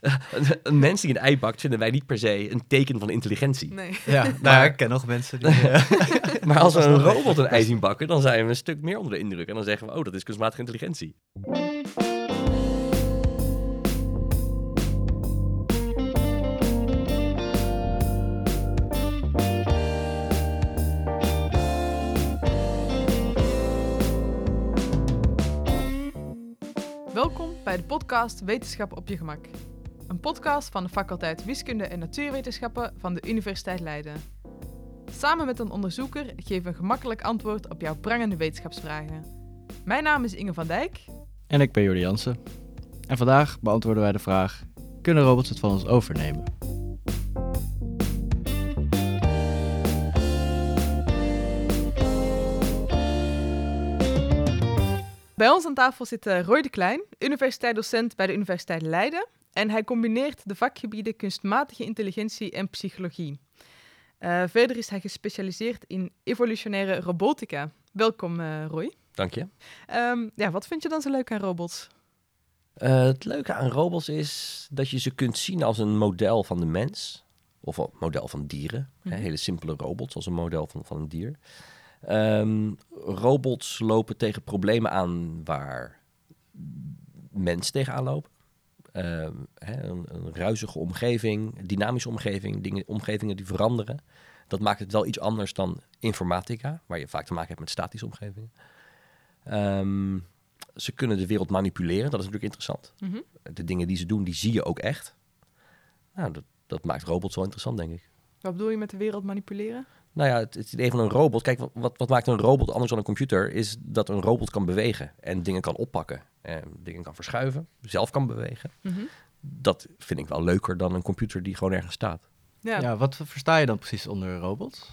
een, mens die een ei bakt, vinden wij niet per se een teken van intelligentie. Nee. Ja, nou, ja, ik ken nog mensen die... eh, Maar als we een robot een ei zien bakken, dan zijn we een stuk meer onder de indruk. En dan zeggen we, oh, dat is kunstmatige intelligentie. Welkom bij de podcast Wetenschap op je gemak. Een podcast van de faculteit Wiskunde en Natuurwetenschappen van de Universiteit Leiden. Samen met een onderzoeker geven we een gemakkelijk antwoord op jouw prangende wetenschapsvragen. Mijn naam is Inge van Dijk. En ik ben Jordi Jansen. En vandaag beantwoorden wij de vraag... Kunnen robots het van ons overnemen? Bij ons aan tafel zit eh, Roy de Klein, universiteitsdocent bij de Universiteit Leiden. En hij combineert de vakgebieden kunstmatige intelligentie en psychologie. Eh, verder is hij gespecialiseerd in evolutionaire robotica. Welkom, eh, Roy. Dank je. Ehm, ja, wat vind je dan zo leuk aan robots? Eh, het leuke aan robots is dat je ze kunt zien als een model van de mens. Of een model van dieren. hè, Mhm. hele simpele robots als een model van, van een dier. Ehm, robots lopen tegen problemen aan waar mensen tegenaan lopen. Ehm, hè, een, een ruizige omgeving, dynamische omgeving, dingen, omgevingen die veranderen. Dat maakt het wel iets anders dan informatica, waar je vaak te maken hebt met statische omgevingen. Ehm, ze kunnen de wereld manipuleren, dat is natuurlijk interessant. Mhm. De dingen die ze doen, die zie je ook echt. Nou, dat, dat maakt robots wel interessant, denk ik. Wat bedoel je met de wereld manipuleren? Nou ja, het, het idee van een robot. Kijk, wat- wat, maakt een robot anders dan een computer? Is dat een robot kan bewegen en dingen kan oppakken. En dingen kan verschuiven, zelf kan bewegen. Mhm. Dat vind ik wel leuker dan een computer die gewoon ergens staat. Ja. Ja. wat versta je dan precies onder robots?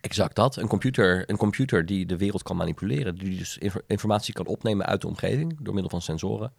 Exact dat. Een computer, een computer die de wereld kan manipuleren. Die dus infor- informatie kan opnemen uit de omgeving door middel van sensoren.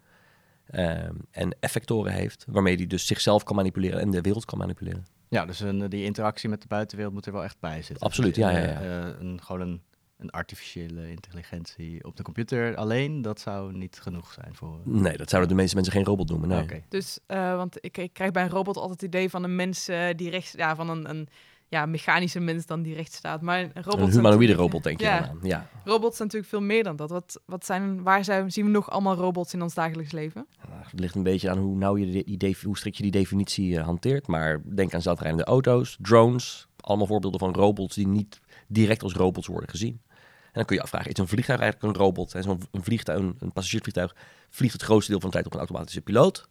ehm, en effectoren heeft, waarmee die dus zichzelf kan manipuleren en de wereld kan manipuleren. Ja, dus een, die interactie met de buitenwereld moet er wel echt bij zitten. Absoluut, ja, ja, ja. Eh, eh, een, gewoon een, een artificiële intelligentie op de computer alleen, dat zou niet genoeg zijn voor... Nee, dat zouden de meeste mensen geen robot noemen. Nee. Oké. Dus, eh, want ik, ik krijg bij een robot altijd het idee van een mens eh, die rechts, ja, van een, een ja, mechanische mens dan die rechts staat. Maar een robot. Een humanoïde robot, denk je Ja. dan aan. Ja. Robots zijn natuurlijk veel meer dan dat. Wat, wat zijn, waar zijn, zien we nog allemaal robots in ons dagelijks leven? Nou, Het ligt een beetje aan hoe, nauw je die defi- hoe strikt je die definitie eh, hanteert. Maar denk aan zelfrijdende auto's, drones. Allemaal voorbeelden van robots die niet direct als robots worden gezien. En dan kun je afvragen, is een vliegtuig eigenlijk een robot? En zo'n een vliegtuig, een, een passagiersvliegtuig vliegt het grootste deel van de tijd op een automatische piloot.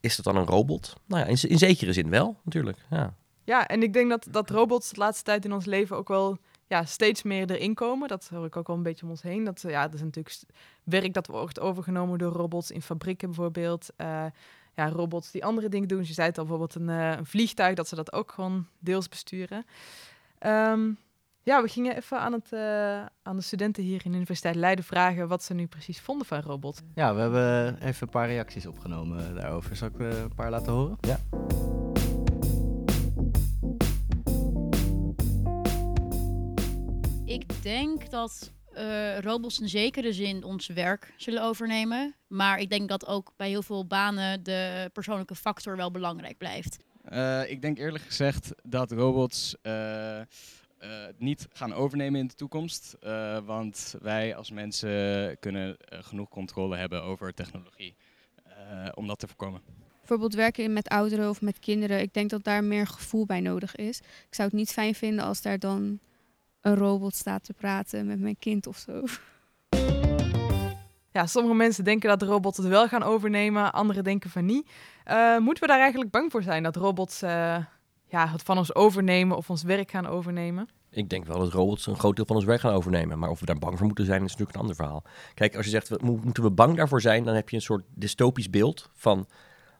Is dat dan een robot? Nou ja, in, in zekere zin wel, natuurlijk. Ja. Ja, en ik denk dat, dat robots de laatste tijd in ons leven ook wel ja, steeds meer erin komen. Dat hoor ik ook wel een beetje om ons heen. Dat, ja, dat is natuurlijk werk dat wordt overgenomen door robots in fabrieken bijvoorbeeld. Eh, ja, robots die andere dingen doen. Dus je zei het al, bijvoorbeeld een, eh, een vliegtuig, dat ze dat ook gewoon deels besturen. Ehm, ja, we gingen even aan, het, eh, aan de studenten hier in de Universiteit Leiden vragen wat ze nu precies vonden van robots. Ja, we hebben even een paar reacties opgenomen daarover. Zal ik een paar laten horen? Ja. Denk dat eh, robots in zekere zin ons werk zullen overnemen. Maar ik denk dat ook bij heel veel banen de persoonlijke factor wel belangrijk blijft. Eh, ik denk eerlijk gezegd dat robots eh, eh, niet gaan overnemen in de toekomst. eh, want wij als mensen kunnen genoeg controle hebben over technologie eh, om dat te voorkomen. bijvoorbeeld werken met ouderen of met kinderen, ik denk dat daar meer gevoel bij nodig is. Ik zou het niet fijn vinden als daar dan een robot staat te praten met mijn kind of zo. Ja, sommige mensen denken dat de robots het wel gaan overnemen, anderen denken van niet. Eh, moeten we daar eigenlijk bang voor zijn dat robots eh, ja, het van ons overnemen of ons werk gaan overnemen? Ik denk wel dat robots een groot deel van ons werk gaan overnemen. Maar of we daar bang voor moeten zijn, is natuurlijk een ander verhaal. Kijk, als je zegt, moeten we bang daarvoor zijn, dan heb je een soort dystopisch beeld van...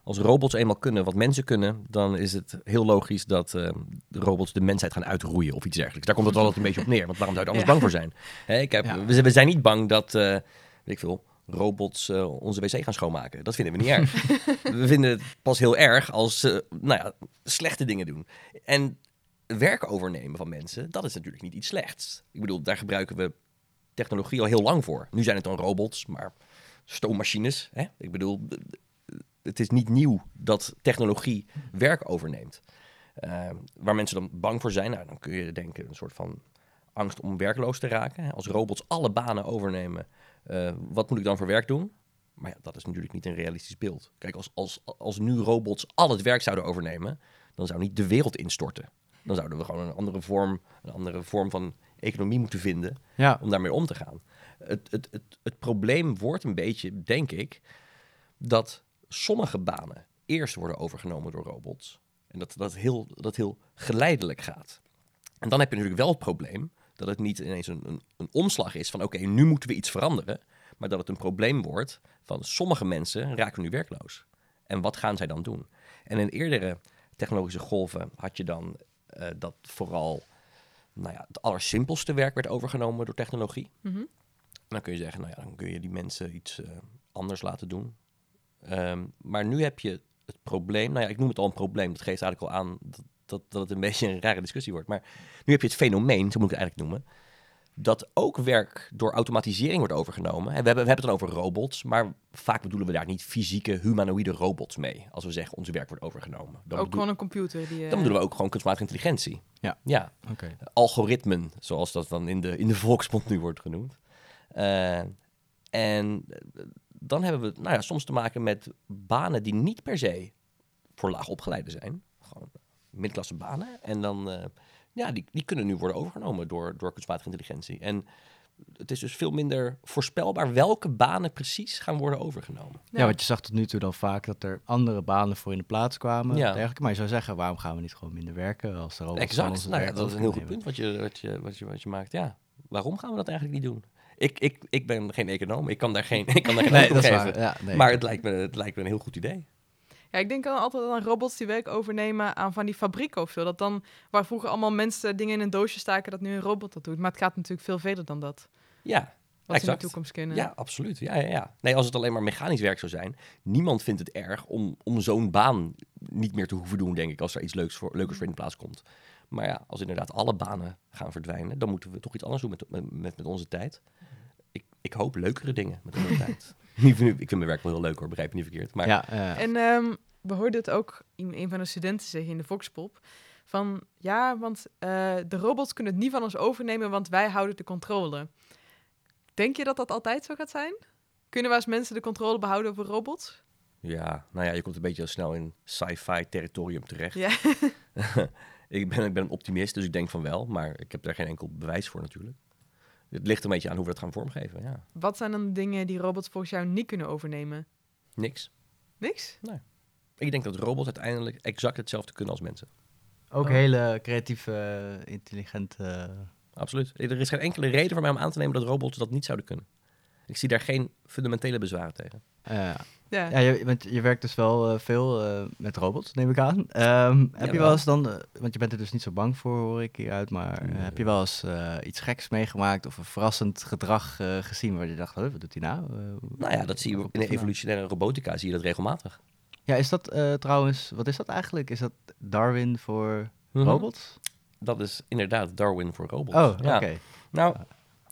Als robots eenmaal kunnen wat mensen kunnen, dan is het heel logisch dat eh, de robots de mensheid gaan uitroeien of iets dergelijks. Daar komt het altijd een beetje op neer, want waarom zou je er anders Ja. bang voor zijn? Hè, ik heb, Ja. we, we zijn niet bang dat, eh, weet ik veel, robots eh, onze wc gaan schoonmaken. Dat vinden we niet erg. we vinden het pas heel erg als ze nou ja, slechte dingen doen. En werk overnemen van mensen, dat is natuurlijk niet iets slechts. Ik bedoel, daar gebruiken we technologie al heel lang voor. Nu zijn het dan robots, maar stoommachines. Hè? Ik bedoel, het is niet nieuw dat technologie werk overneemt. Eh, waar mensen dan bang voor zijn, nou, dan kun je denken een soort van angst om werkloos te raken. Als robots alle banen overnemen, eh, wat moet ik dan voor werk doen? Maar ja, dat is natuurlijk niet een realistisch beeld. Kijk, als, als, als nu robots al het werk zouden overnemen, dan zou niet de wereld instorten. Dan zouden we gewoon een andere vorm, een andere vorm van economie moeten vinden Ja, om daarmee om te gaan. Het, het, het, het probleem wordt een beetje, denk ik, dat sommige banen eerst worden overgenomen door robots. En dat dat heel, dat heel geleidelijk gaat. En dan heb je natuurlijk wel het probleem dat het niet ineens een, een, een omslag is van oké, nu moeten we iets veranderen. Maar dat het een probleem wordt van sommige mensen raken nu werkloos. En wat gaan zij dan doen? En in eerdere technologische golven had je dan eh, dat vooral nou ja, het allersimpelste werk werd overgenomen door technologie. Mhm. Dan kun je zeggen, nou ja, dan kun je die mensen iets eh, anders laten doen. Ehm, maar nu heb je het probleem, nou ja, ik noem het al een probleem, dat geeft eigenlijk al aan dat, dat, dat het een beetje een rare discussie wordt. Maar nu heb je het fenomeen, zo moet ik het eigenlijk noemen, dat ook werk door automatisering wordt overgenomen. En we hebben, we hebben het dan over robots, maar vaak bedoelen we daar niet fysieke humanoïde robots mee. Als we zeggen, ons werk wordt overgenomen. Dan, Ook bedoel- gewoon een computer die... eh, dan bedoelen we ook gewoon kunstmatige intelligentie. Ja. ja oké. algoritmen, zoals dat dan in de, in de volksmond nu wordt genoemd. Eh, en eh, dan hebben we nou ja, soms te maken met banen die niet per se voor laag opgeleide zijn. Gewoon middenklasse banen. En dan, eh, ja, die, die kunnen nu worden overgenomen door, door kunstmatige intelligentie. En het is dus veel minder voorspelbaar welke banen precies gaan worden overgenomen. Ja. want je zag tot nu toe dan vaak dat er andere banen voor in de plaats kwamen. Ja. Dergelijke. Maar je zou zeggen, waarom gaan we niet gewoon minder werken als van ons Exact. Nou ja, dat is een heel goed punt wat je, wat, je, wat, je, wat je maakt. Ja, waarom gaan we dat eigenlijk niet doen? Ik, ik, ik ben geen econoom. Ik kan daar geen, ik kan daar geen Nee, dat is geven. waar. Ja, nee. Maar het lijkt, me, het lijkt me een heel goed idee. Ja, ik denk dan altijd aan robots die werk overnemen aan van die fabrieken of zo. Dat dan, waar vroeger allemaal mensen dingen in een doosje staken, dat nu een robot dat doet. Maar het gaat natuurlijk veel verder dan dat. Ja, Wat ze in de Exact. toekomst kunnen. ja absoluut. Ja, ja, ja. Nee, als het alleen maar mechanisch werk zou zijn, niemand vindt het erg om, om zo'n baan niet meer te hoeven doen, denk ik, als er iets leuks voor, leukers voor in de plaats komt. Maar ja, als inderdaad alle banen gaan verdwijnen, dan moeten we toch iets anders doen met, met, met, onze tijd. Ik, ik hoop leukere dingen met onze tijd. Niet van nu- ik vind mijn werk wel heel leuk hoor, begrijp me niet verkeerd. Maar ja. En ehm, we hoorden het ook in een van de studenten zeggen in de Voxpop. Van ja, want eh, de robots kunnen het niet van ons overnemen, want wij houden de controle. Denk je dat dat altijd zo gaat zijn? Kunnen wij als mensen de controle behouden over robots? Ja, nou ja, je komt een beetje al snel in sci-fi territorium terecht. Ja. ik, ben, ik ben een optimist, dus ik denk van wel, maar ik heb daar geen enkel bewijs voor natuurlijk. Het ligt een beetje aan hoe we dat gaan vormgeven, ja. Wat zijn dan dingen die robots volgens jou niet kunnen overnemen? Niks. Niks? Ik denk dat robots uiteindelijk exact hetzelfde kunnen als mensen. Ook Oh. hele creatieve, intelligente... Absoluut. Er is geen enkele reden voor mij om aan te nemen dat robots dat niet zouden kunnen. Ik zie daar geen fundamentele bezwaren tegen. eh, Ja. ja, je, want je werkt dus wel eh, veel eh, met robots, neem ik aan. Ehm, heb je wel eens dan, eh, want je bent er dus niet zo bang voor, hoor ik hieruit, maar Nee. heb je wel eens eh, iets geks meegemaakt of een verrassend gedrag eh, gezien waar je dacht, "Huh, wat doet hij nou? Nou ja, dat zie je in de vandaan? evolutionaire robotica zie je dat regelmatig. Ja, is dat eh, trouwens, wat is dat eigenlijk? Is dat Darwin voor robots? Dat is inderdaad Darwin voor robots. Oh, Ja. oké. Nou,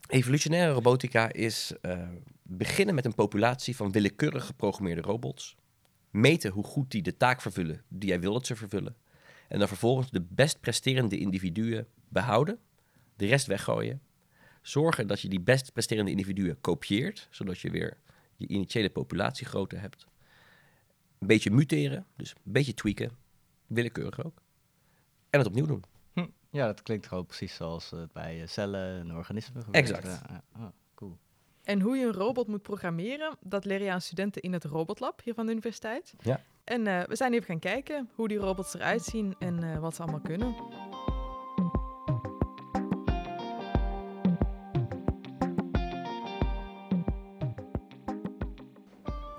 evolutionaire robotica is eh, beginnen met een populatie van willekeurig geprogrammeerde robots. Meten hoe goed die de taak vervullen die jij wil dat ze vervullen. En dan vervolgens de best presterende individuen behouden, de rest weggooien. Zorgen dat je die best presterende individuen kopieert, zodat je weer je initiële populatiegrootte hebt. Een beetje muteren, dus een beetje tweaken, willekeurig ook. En het opnieuw doen. Hm. Ja, dat klinkt gewoon precies zoals het bij eh, cellen en organismen gebeurt. Exact. Ja, ja. Oh, cool. En hoe je een robot moet programmeren, dat leren je aan studenten in het robotlab hier van de universiteit. Ja. En eh, we zijn even gaan kijken hoe die robots eruit zien en eh, wat ze allemaal kunnen.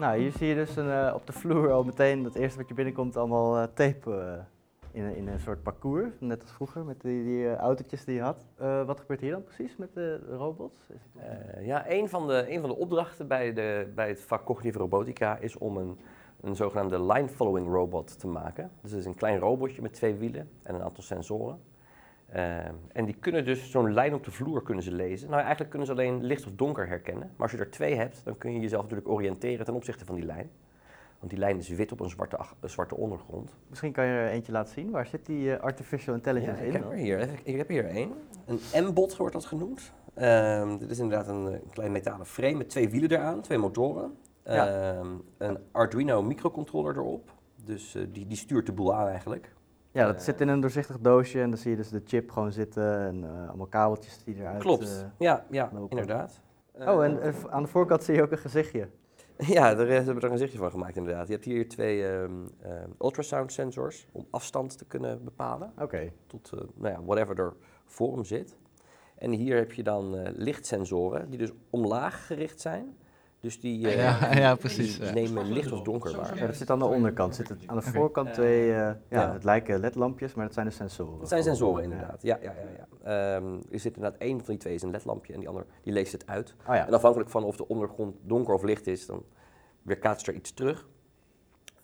Nou, hier zie je dus een, eh, op de vloer al meteen het eerste wat je binnenkomt, allemaal eh, tape in, een- een soort parcours. Net als vroeger met die, eh, autootjes die je had. Eh, wat gebeurt hier dan precies met de robots? Eh, ja, een van, de, een van de opdrachten bij, de, bij het vak cognitieve robotica is om een, een zogenaamde line-following robot te maken. Dus het is een klein robotje met twee wielen en een aantal sensoren. En die kunnen dus zo'n lijn op de vloer kunnen ze lezen. Nou, eigenlijk kunnen ze alleen licht of donker herkennen. Maar als je er twee hebt, dan kun je jezelf natuurlijk oriënteren ten opzichte van die lijn. Want die lijn is wit op een zwarte, een zwarte ondergrond. Misschien kan je er eentje laten zien. Waar zit die eh, artificial intelligence Ja, in? ik, heb dan? er hier, ik heb hier één. Een M-bot wordt dat genoemd. Ehm, dit is inderdaad een, eh, klein metalen frame met twee wielen eraan, twee motoren. Ja. Ehm, een Arduino microcontroller erop. Dus eh, die, die stuurt de boel aan eigenlijk. Ja, dat zit in een doorzichtig doosje en dan zie je dus de chip gewoon zitten en eh, allemaal kabeltjes die eruit... Klopt. ja, ja lopen. inderdaad. Oh, en aan de voorkant zie je ook een gezichtje. Ja, daar hebben we er een gezichtje van gemaakt inderdaad. Je hebt hier twee ehm, ultrasound sensors om afstand te kunnen bepalen. Oké. Tot eh, nou ja, whatever er voor hem zit. En hier heb je dan eh, lichtsensoren die dus omlaag gericht zijn. Dus die, eh, Ja, ja, die- precies, die ja. nemen licht of donker waar. Ja, dat zit aan de onderkant. Zit het aan de voorkant twee, eh, ja, ja. het lijken ledlampjes, maar dat zijn de sensoren. Dat zijn sensoren inderdaad. Ja, ja, ja. ja. Ehm, er zit inderdaad één van die twee is een ledlampje en die andere die leest het uit. Oh ja. En afhankelijk van of de ondergrond donker of licht is, dan weerkaatst er iets terug.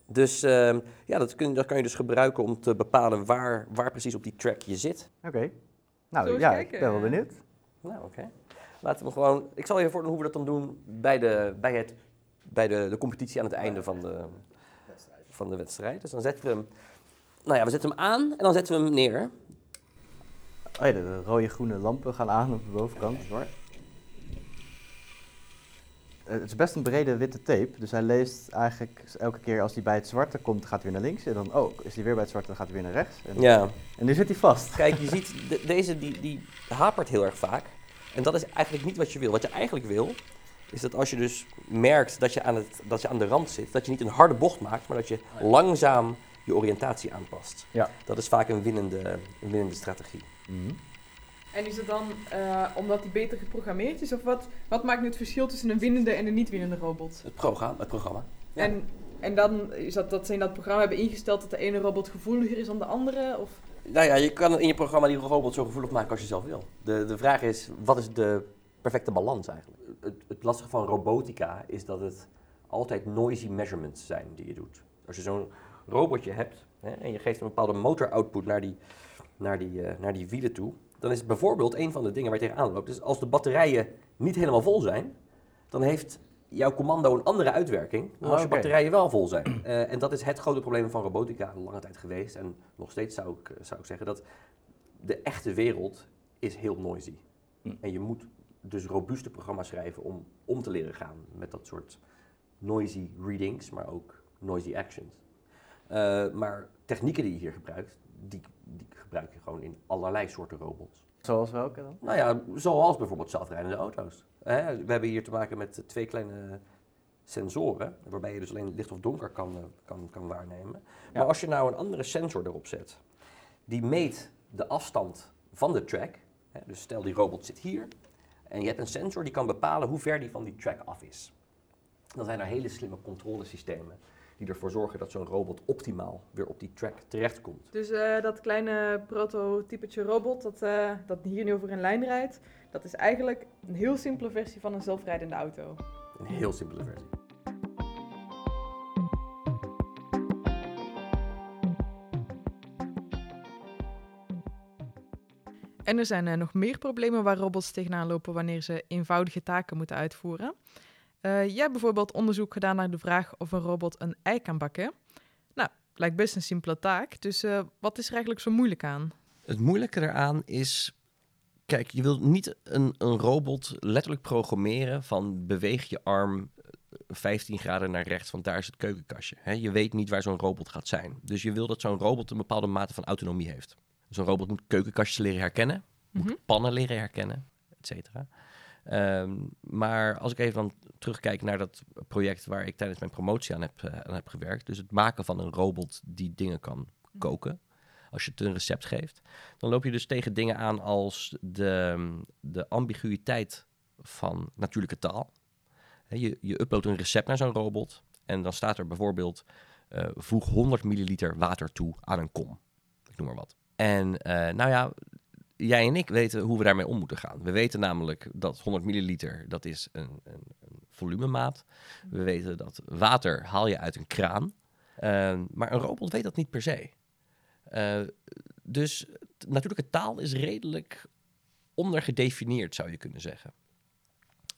Dus ehm, ja, dat, kun, dat kan je dus gebruiken om te bepalen waar, waar precies op die track je zit. Oké. Nou ja, ik ben wel benieuwd. Nou, oké. Laten we gewoon. Ik zal je voordoen hoe we dat dan doen bij de, bij het, bij de, de competitie aan het einde van de, van de wedstrijd. Dus dan zetten we hem. Nou ja, we zetten hem aan en dan zetten we hem neer. Oh ja, de, de rode groene lampen gaan aan op de bovenkant. Hoor. Eh, het is best een brede witte tape, dus hij leest eigenlijk elke keer als hij bij het zwarte komt, gaat hij weer naar links. En dan, oh, is hij weer bij het zwarte, dan gaat hij weer naar rechts. En, Ja. en nu zit hij vast. Kijk, je ziet, de- deze die, die hapert heel erg vaak. En dat is eigenlijk niet wat je wil. Wat je eigenlijk wil, is dat als je dus merkt dat je aan, het, dat je aan de rand zit, dat je niet een harde bocht maakt, maar dat je langzaam je oriëntatie aanpast. Ja. Dat is vaak een winnende, een winnende strategie. Mhm. En is het dan uh, omdat die beter geprogrammeerd is? Of wat, wat maakt nu het verschil tussen een winnende en een niet-winnende robot? Het programma. Het programma. Ja. En, en dan is dat, dat ze in dat programma hebben ingesteld dat de ene robot gevoeliger is dan de andere? Of? Nou ja, je kan in je programma die robot zo gevoelig maken als je zelf wil. De, de vraag is, wat is de perfecte balans eigenlijk? Het, het lastige van robotica is dat het altijd noisy measurements zijn die je doet. Als je zo'n robotje hebt hè, en je geeft een bepaalde motor output naar die, naar, die, uh, naar die wielen toe, dan is bijvoorbeeld een van de dingen waar je tegenaan loopt. Dus als de batterijen niet helemaal vol zijn, dan heeft jouw commando een andere uitwerking dan als je batterijen wel vol zijn. Uh, en dat is het grote probleem van robotica lange tijd geweest. En nog steeds zou ik, uh, zou ik zeggen dat de echte wereld is heel noisy. Hm. En je moet dus robuuste programma's schrijven om om te leren gaan met dat soort noisy readings, maar ook noisy actions. Uh, maar technieken die je hier gebruikt, die, die gebruik je gewoon in allerlei soorten robots. Zoals welke dan? Nou ja, zoals bijvoorbeeld zelfrijdende auto's. We hebben hier te maken met twee kleine sensoren, waarbij je dus alleen licht of donker kan, uh, kan, kan waarnemen. Ja. Maar als je nou een andere sensor erop zet, die meet de afstand van de track. Dus stel die robot zit hier en je hebt een sensor die kan bepalen hoe ver die van die track af is. Dan zijn er hele slimme controlesystemen die ervoor zorgen dat zo'n robot optimaal weer op die track terechtkomt. Dus uh, dat kleine prototypetje robot dat, uh, dat hier nu over een lijn rijdt, dat is eigenlijk een heel simpele versie van een zelfrijdende auto. Een heel simpele versie. En er zijn uh, nog meer problemen waar robots tegenaan lopen wanneer ze eenvoudige taken moeten uitvoeren. Uh, jij hebt bijvoorbeeld onderzoek gedaan naar de vraag of een robot een ei kan bakken. Nou, lijkt best een simpele taak, dus uh, wat is er eigenlijk zo moeilijk aan? Het moeilijke eraan is, kijk, je wilt niet een, een robot letterlijk programmeren van beweeg je arm 15 graden naar rechts, want daar is het keukenkastje. Je weet niet waar zo'n robot gaat zijn. Dus je wil dat zo'n robot een bepaalde mate van autonomie heeft. Zo'n robot moet keukenkastjes leren herkennen, moet Mhm. pannen leren herkennen, et cetera. Um, maar als ik even dan terugkijk naar dat project waar ik tijdens mijn promotie aan heb, uh, aan heb gewerkt, dus het maken van een robot die dingen kan koken, als je het een recept geeft, dan loop je dus tegen dingen aan als de, de ambiguïteit van natuurlijke taal. He, je, je uploadt een recept naar zo'n robot en dan staat er bijvoorbeeld uh, voeg 100 milliliter water toe aan een kom. Ik noem maar wat. En uh, nou ja, jij en ik weten hoe we daarmee om moeten gaan. We weten namelijk dat 100 milliliter, dat is een, een, een volumemaat. We weten dat water haal je uit een kraan. Uh, maar een robot weet dat niet per se. Uh, dus natuurlijke taal is redelijk ondergedefinieerd, zou je kunnen zeggen.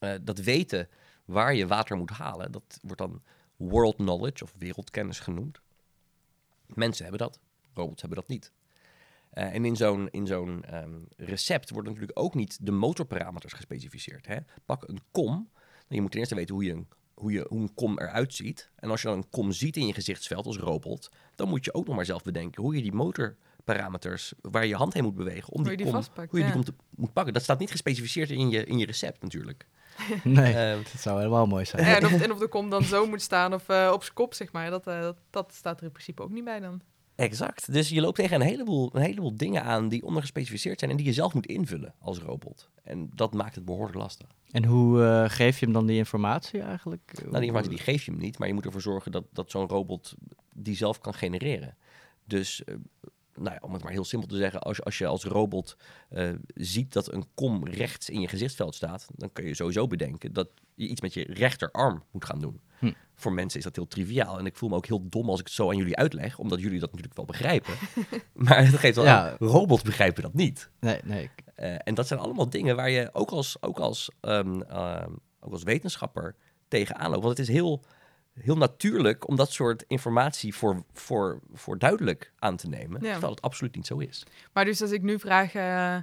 Uh, dat weten waar je water moet halen, dat wordt dan world knowledge of wereldkennis genoemd. Mensen hebben dat, robots hebben dat niet. Eh, en in zo'n, in zo'n ehm, recept worden natuurlijk ook niet de motorparameters gespecificeerd. Hè? Pak een kom. Je moet ten eerste weten hoe, je een, hoe, je, hoe een kom eruit ziet. En als je dan een kom ziet in je gezichtsveld als robot, dan moet je ook nog maar zelf bedenken hoe je die motorparameters waar je je hand heen moet bewegen om Hoe die je die kom, vastpakt, hoe je die kom te- moet pakken. Dat staat niet gespecificeerd in je, in je recept natuurlijk. Nee, Ehm, dat zou helemaal mooi zijn. Ja, en, of, en of de kom dan zo moet staan of eh, op zijn kop, zeg maar. Dat, eh, dat, dat staat er in principe ook niet bij dan. Exact. Dus je loopt tegen een heleboel, een heleboel dingen aan die ondergespecificeerd zijn en die je zelf moet invullen als robot. En dat maakt het behoorlijk lastig. En hoe eh, geef je hem dan die informatie eigenlijk? Nou, die informatie die geef je hem niet, maar je moet ervoor zorgen dat, dat zo'n robot die zelf kan genereren. Dus, eh, nou ja, om het maar heel simpel te zeggen, als, je- als je als robot eh, ziet dat een kom rechts in je gezichtsveld staat, dan kun je sowieso bedenken dat je iets met je rechterarm moet gaan doen. Hm. Voor mensen is dat heel triviaal en ik voel me ook heel dom als ik het zo aan jullie uitleg, omdat jullie dat natuurlijk wel begrijpen. maar het geeft wel Ja. aan, robots begrijpen dat niet. Nee, nee. ik- Eh, en dat zijn allemaal dingen waar je ook als, ook als, ehm, ehm, ook als wetenschapper tegenaan loopt. Want het is heel, heel natuurlijk om dat soort informatie voor, voor, voor duidelijk aan te nemen. Ja. Terwijl het absoluut niet zo is. Maar dus als ik nu vraag, eh,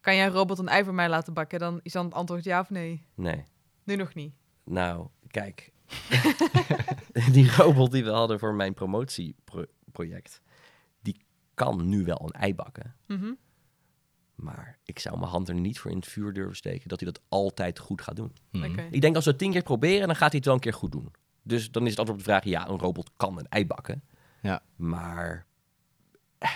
kan jij een robot een ei voor mij laten bakken? Dan is dan het antwoord ja of nee? Nee. Nu nog niet. Nou, kijk. die robot die we hadden voor mijn promotieproject, die kan nu wel een ei bakken. Mhm. Maar ik zou mijn hand er niet voor in het vuur durven steken dat hij dat altijd goed gaat doen. Oké. Ik denk als we het tien keer proberen, dan gaat hij het wel een keer goed doen. Dus dan is het antwoord op de vraag, ja, een robot kan een ei bakken. Ja. Maar eh,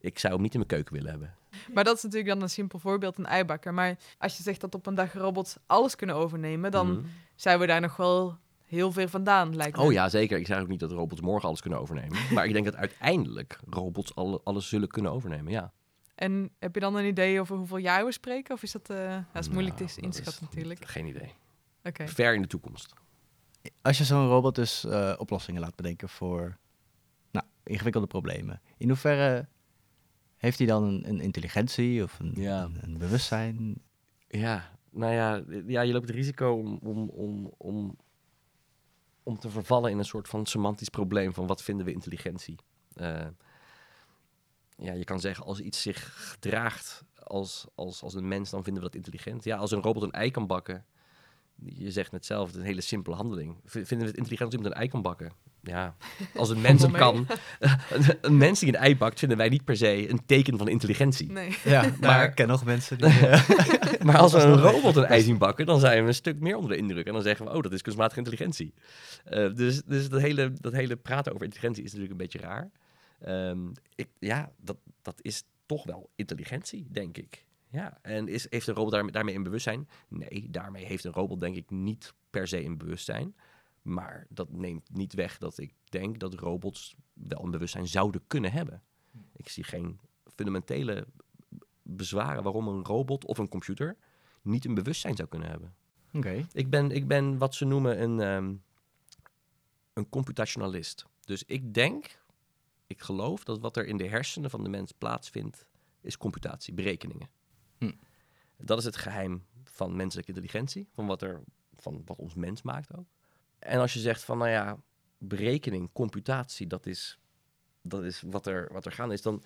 ik zou hem niet in mijn keuken willen hebben. Maar dat is natuurlijk dan een simpel voorbeeld, een eibakker. Maar als je zegt dat op een dag robots alles kunnen overnemen, dan Mhm. zijn we daar nog wel heel ver vandaan, lijkt me. Oh ja, zeker. Ik zeg ook niet dat robots morgen alles kunnen overnemen. maar ik denk dat uiteindelijk robots alle, alles zullen kunnen overnemen, ja. En heb je dan een idee over hoeveel jaar we spreken? Of is dat, eh dat is moeilijk Nou, te inschatten natuurlijk. Geen idee. Oké. Ver in de toekomst. Als je zo'n robot dus eh, oplossingen laat bedenken voor nou, ingewikkelde problemen, in hoeverre heeft hij dan een, een intelligentie of een, Ja. een, een bewustzijn? Ja, nou ja, ja, je loopt het risico om, om, om, om, om te vervallen in een soort van semantisch probleem van wat vinden we intelligentie. Eh, ja, je kan zeggen als iets zich gedraagt als, als, als een mens, dan vinden we dat intelligent. Ja, als een robot een ei kan bakken, je zegt net zelf, het is een hele simpele handeling. V- Vinden we het intelligent als iemand een ei kan bakken? Ja, als een mens het kan. een, een mens die een ei bakt, vinden wij niet per se een teken van intelligentie. Nee. Ja, Maar- maar ik ken nog mensen die... eh, Maar als we een robot een ei zien bakken, dan zijn we een stuk meer onder de indruk. En dan zeggen we, oh, dat is kunstmatige intelligentie. Eh, dus dus dat, hele, dat hele praten over intelligentie is natuurlijk een beetje raar. Ehm, ik, ja, dat, dat is toch wel intelligentie, denk ik. Ja, en is, heeft een robot daarmee, daarmee een bewustzijn? Nee, daarmee heeft een robot denk ik niet per se een bewustzijn. Maar dat neemt niet weg dat ik denk dat robots wel een bewustzijn zouden kunnen hebben. Ik zie geen fundamentele bezwaren waarom een robot of een computer niet een bewustzijn zou kunnen hebben. Oké. Ik ben, ik ben wat ze noemen een, ehm, een computationalist. Dus ik denk, ik geloof dat wat er in de hersenen van de mens plaatsvindt, is computatie, berekeningen. Hm. Dat is het geheim van menselijke intelligentie, van wat, er, van wat ons mens maakt ook. En als je zegt van, nou ja, berekening, computatie, dat is, dat is wat, er, wat er gaande is, dan,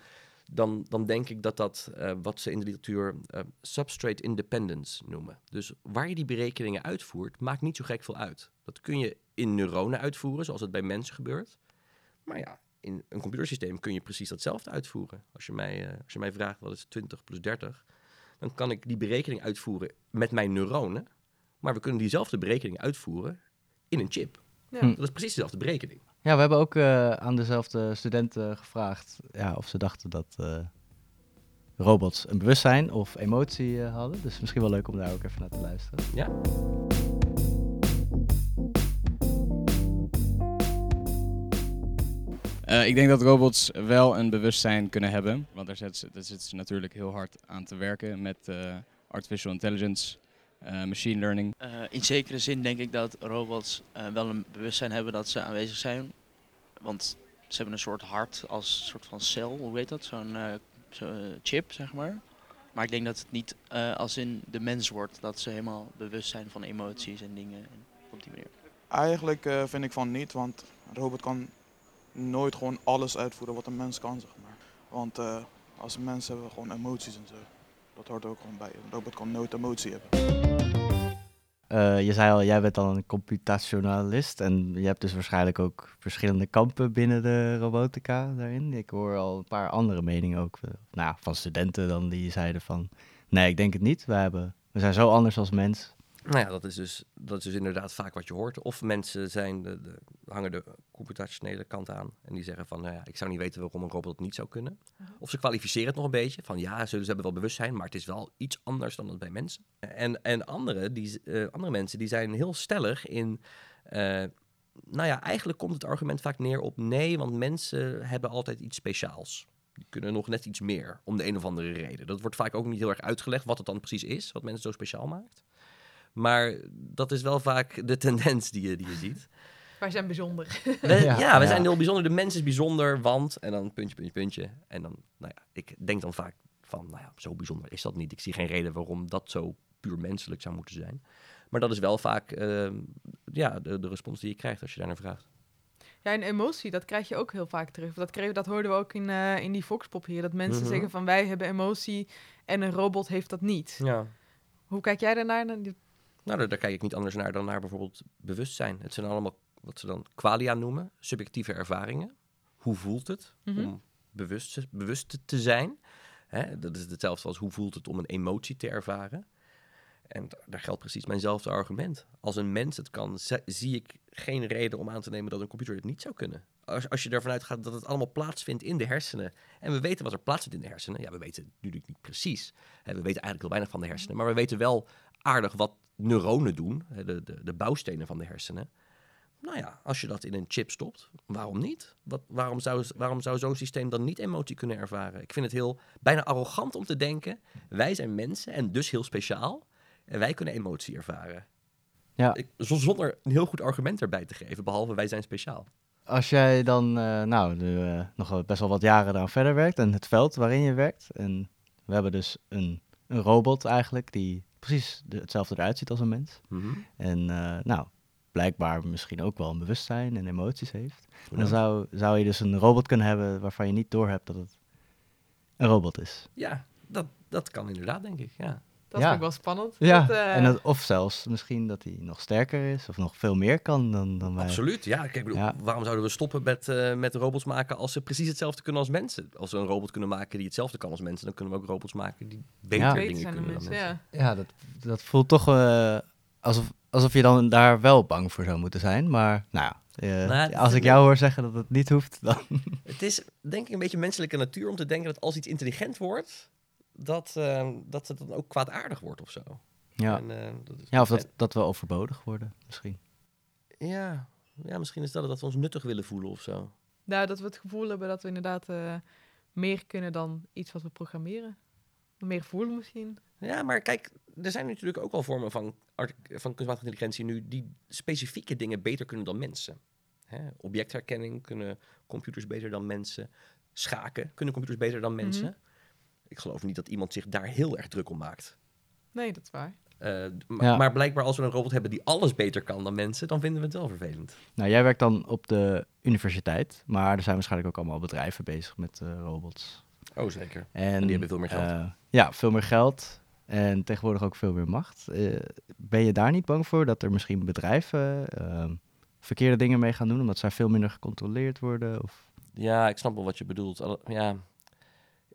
dan, dan denk ik dat dat eh, wat ze in de literatuur eh, substrate independence noemen. Dus waar je die berekeningen uitvoert, maakt niet zo gek veel uit. Dat kun je in neuronen uitvoeren, zoals het bij mensen gebeurt. Maar ja, in een computersysteem kun je precies datzelfde uitvoeren. Als je mij, eh, als je mij vraagt wat is 20 plus 30, dan kan ik die berekening uitvoeren met mijn neuronen. Maar we kunnen diezelfde berekening uitvoeren in een chip. Ja. Hm. Dat is precies dezelfde berekening. Ja, we hebben ook eh, aan dezelfde studenten gevraagd ja, of ze dachten dat eh, robots een bewustzijn of emotie eh, hadden. Dus misschien wel leuk om daar ook even naar te luisteren. Ja. Eh, ik denk dat robots wel een bewustzijn kunnen hebben. Want daar zitten ze, zitten ze natuurlijk heel hard aan te werken met eh, artificial intelligence, eh, machine learning. Eh, in zekere zin denk ik dat robots eh, wel een bewustzijn hebben dat ze aanwezig zijn. Want ze hebben een soort hart als soort van cel, hoe heet dat? Zo'n zo'n, chip, zeg maar. Maar ik denk dat het niet eh, als in de mens wordt, dat ze helemaal bewust zijn van emoties en dingen en op die manier. Eigenlijk eh, vind ik van niet, want een robot kan nooit gewoon alles uitvoeren wat een mens kan, zeg maar. Want eh, als mens hebben we gewoon emoties en zo. Dat hoort ook gewoon bij. Robot kan nooit emotie hebben. Eh, je zei al, jij bent dan een computationalist en je hebt dus waarschijnlijk ook verschillende kampen binnen de robotica daarin. Ik hoor al een paar andere meningen ook, eh, nou, van studenten dan die zeiden van, nee, ik denk het niet. Hebben, we zijn zo anders als mens. Nou ja, dat is, dus, dat is dus inderdaad vaak wat je hoort. Of mensen zijn de, de, hangen de computationele kant aan en die zeggen van, nou ja, ik zou niet weten waarom een robot het niet zou kunnen. Of ze kwalificeren het nog een beetje van, ja, ze, ze hebben wel bewustzijn, maar het is wel iets anders dan het bij mensen. En, en andere, die, eh, andere mensen die zijn heel stellig in, eh, nou ja, eigenlijk komt het argument vaak neer op nee, want mensen hebben altijd iets speciaals. Die kunnen nog net iets meer, om de een of andere reden. Dat wordt vaak ook niet heel erg uitgelegd wat het dan precies is, wat mensen zo speciaal maakt. Maar dat is wel vaak de tendens die je, die je ziet. Wij zijn bijzonder. We- ja, Ja, we ja. zijn heel bijzonder. De mens is bijzonder, want... En dan puntje, puntje, puntje. En dan, nou ja, ik denk dan vaak van... Nou ja, zo bijzonder is dat niet. Ik zie geen reden waarom dat zo puur menselijk zou moeten zijn. Maar dat is wel vaak ehm, ja, de, de respons die je krijgt als je daar naar vraagt. Ja, en emotie, dat krijg je ook heel vaak terug. Dat, kregen, dat hoorden we ook in, eh, in die Foxpop hier. Dat mensen Mhm. zeggen van wij hebben emotie en een robot heeft dat niet. Ja. Hoe kijk jij daarnaar? Nou, daar, daar kijk ik niet anders naar dan naar bijvoorbeeld bewustzijn. Het zijn allemaal wat ze dan qualia noemen, subjectieve ervaringen. Hoe voelt het Mhm. om bewust, bewust te zijn? Hè, dat is hetzelfde als hoe voelt het om een emotie te ervaren. En da- daar geldt precies mijnzelfde argument. Als een mens het kan, zi- zie ik geen reden om aan te nemen dat een computer het niet zou kunnen. Als, als je ervan uitgaat dat het allemaal plaatsvindt in de hersenen. En we weten wat er plaatsvindt in de hersenen. Ja, we weten het natuurlijk niet precies. Hè, we weten eigenlijk heel weinig van de hersenen. Maar we weten wel aardig wat neuronen doen. De, de, de bouwstenen van de hersenen. Nou ja, als je dat in een chip stopt, waarom niet? Wat, waarom zou, waarom zou zo'n systeem dan niet emotie kunnen ervaren? Ik vind het heel bijna arrogant om te denken: wij zijn mensen en dus heel speciaal. En wij kunnen emotie ervaren. Ja. Ik, zonder een heel goed argument erbij te geven, behalve wij zijn speciaal. Als jij dan, eh, nou, nu, eh, nog best wel wat jaren daaraan verder werkt en het veld waarin je werkt. En we hebben dus een, een robot eigenlijk die precies de- hetzelfde eruit ziet als een mens. En eh, nou, blijkbaar misschien ook wel een bewustzijn en emoties heeft. En dan zou, zou je dus een robot kunnen hebben waarvan je niet doorhebt dat het een robot is. Ja, dat, dat kan inderdaad, denk ik. Ja. Dat Ja. vind ik wel spannend. Ja, Dat, eh, en dat, of zelfs misschien dat hij nog sterker is of nog veel meer kan dan, dan wij. Absoluut. Ja, kijk, ik bedoel, Ja. waarom zouden we stoppen met, eh, met robots maken als ze precies hetzelfde kunnen als mensen? Als we een robot kunnen maken die hetzelfde kan als mensen, dan kunnen we ook robots maken die beter Ja. dingen zijn dan kunnen dan mensen. mensen. Ja. Ja, dat, dat voelt toch eh, alsof, alsof je dan daar wel bang voor zou moeten zijn. Maar nou ja, eh, Nou, als ik jou hoor zeggen dat het niet hoeft, dan... Het is denk ik een beetje menselijke natuur om te denken dat als iets intelligent wordt, dat, eh, dat het dan ook kwaadaardig wordt of zo. Ja, En, eh, dat is- ja of dat, dat we overbodig worden misschien. Ja. ja, misschien is dat het dat we ons nuttig willen voelen of zo. Nou, dat we het gevoel hebben dat we inderdaad eh, meer kunnen dan iets wat we programmeren. Meer voelen misschien. Ja, maar kijk, er zijn natuurlijk ook wel vormen van, art- van kunstmatige intelligentie nu die specifieke dingen beter kunnen dan mensen. Hè? Objectherkenning kunnen computers beter dan mensen. Schaken kunnen computers beter dan mensen. Mhm. Ik geloof niet dat iemand zich daar heel erg druk om maakt. Nee, dat is waar. Eh, d- ma- Ja. Maar blijkbaar als we een robot hebben die alles beter kan dan mensen, dan vinden we het wel vervelend. Nou, jij werkt dan op de universiteit, maar er zijn waarschijnlijk ook allemaal bedrijven bezig met eh, robots. Oh, zeker. En, die hebben veel meer geld. eh, ja, veel meer geld en tegenwoordig ook veel meer macht. Eh, ben je daar niet bang voor dat er misschien bedrijven eh, verkeerde dingen mee gaan doen, omdat zij veel minder gecontroleerd worden? Of... Ja, ik snap wel wat je bedoelt. Ja,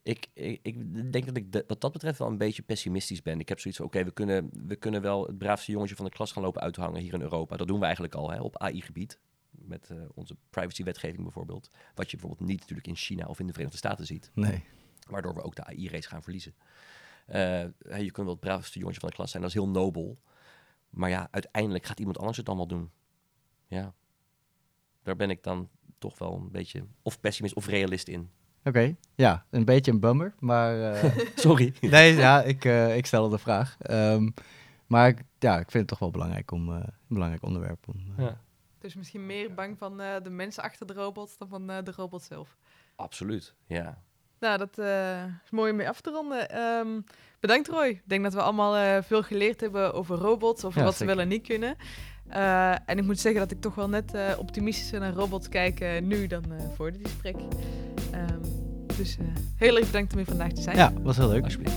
ik, ik, ik denk dat ik de- wat dat betreft wel een beetje pessimistisch ben. Ik heb zoiets van, oké, we, kunnen, we kunnen wel het braafste jongetje van de klas gaan lopen uithangen hier in Europa. Dat doen we eigenlijk al hè, op AI-gebied. Met eh, onze privacy-wetgeving bijvoorbeeld. Wat je bijvoorbeeld niet natuurlijk in China of in de Verenigde Staten ziet. Nee. Waardoor we ook de AI-race gaan verliezen. Eh, je kunt wel het braafste jongetje van de klas zijn, dat is heel nobel. Maar ja, uiteindelijk gaat iemand anders het allemaal doen. Ja, daar ben ik dan toch wel een beetje of pessimist of realist in. Oké, ja, een beetje een bummer, maar... eh, Sorry. nee, ja, ik, eh, ik stelde de vraag. Ehm, maar ik, ja, ik vind het toch wel belangrijk om, eh, een belangrijk onderwerp om... Ja. Dus misschien meer bang van eh, de mensen achter de robots dan van eh, de robot zelf. Absoluut, ja. Nou, dat eh, is mooi om mee af te ronden. Ehm, bedankt Roy. Ik denk dat we allemaal eh, veel geleerd hebben over robots, over Ja, wat ze wel en niet kunnen. Eh, en ik moet zeggen dat ik toch wel net eh, optimistischer naar robots kijk eh, nu dan eh, voor dit gesprek. Ehm, dus eh, heel erg bedankt om hier vandaag te zijn. Ja, was heel leuk. Alsjeblieft.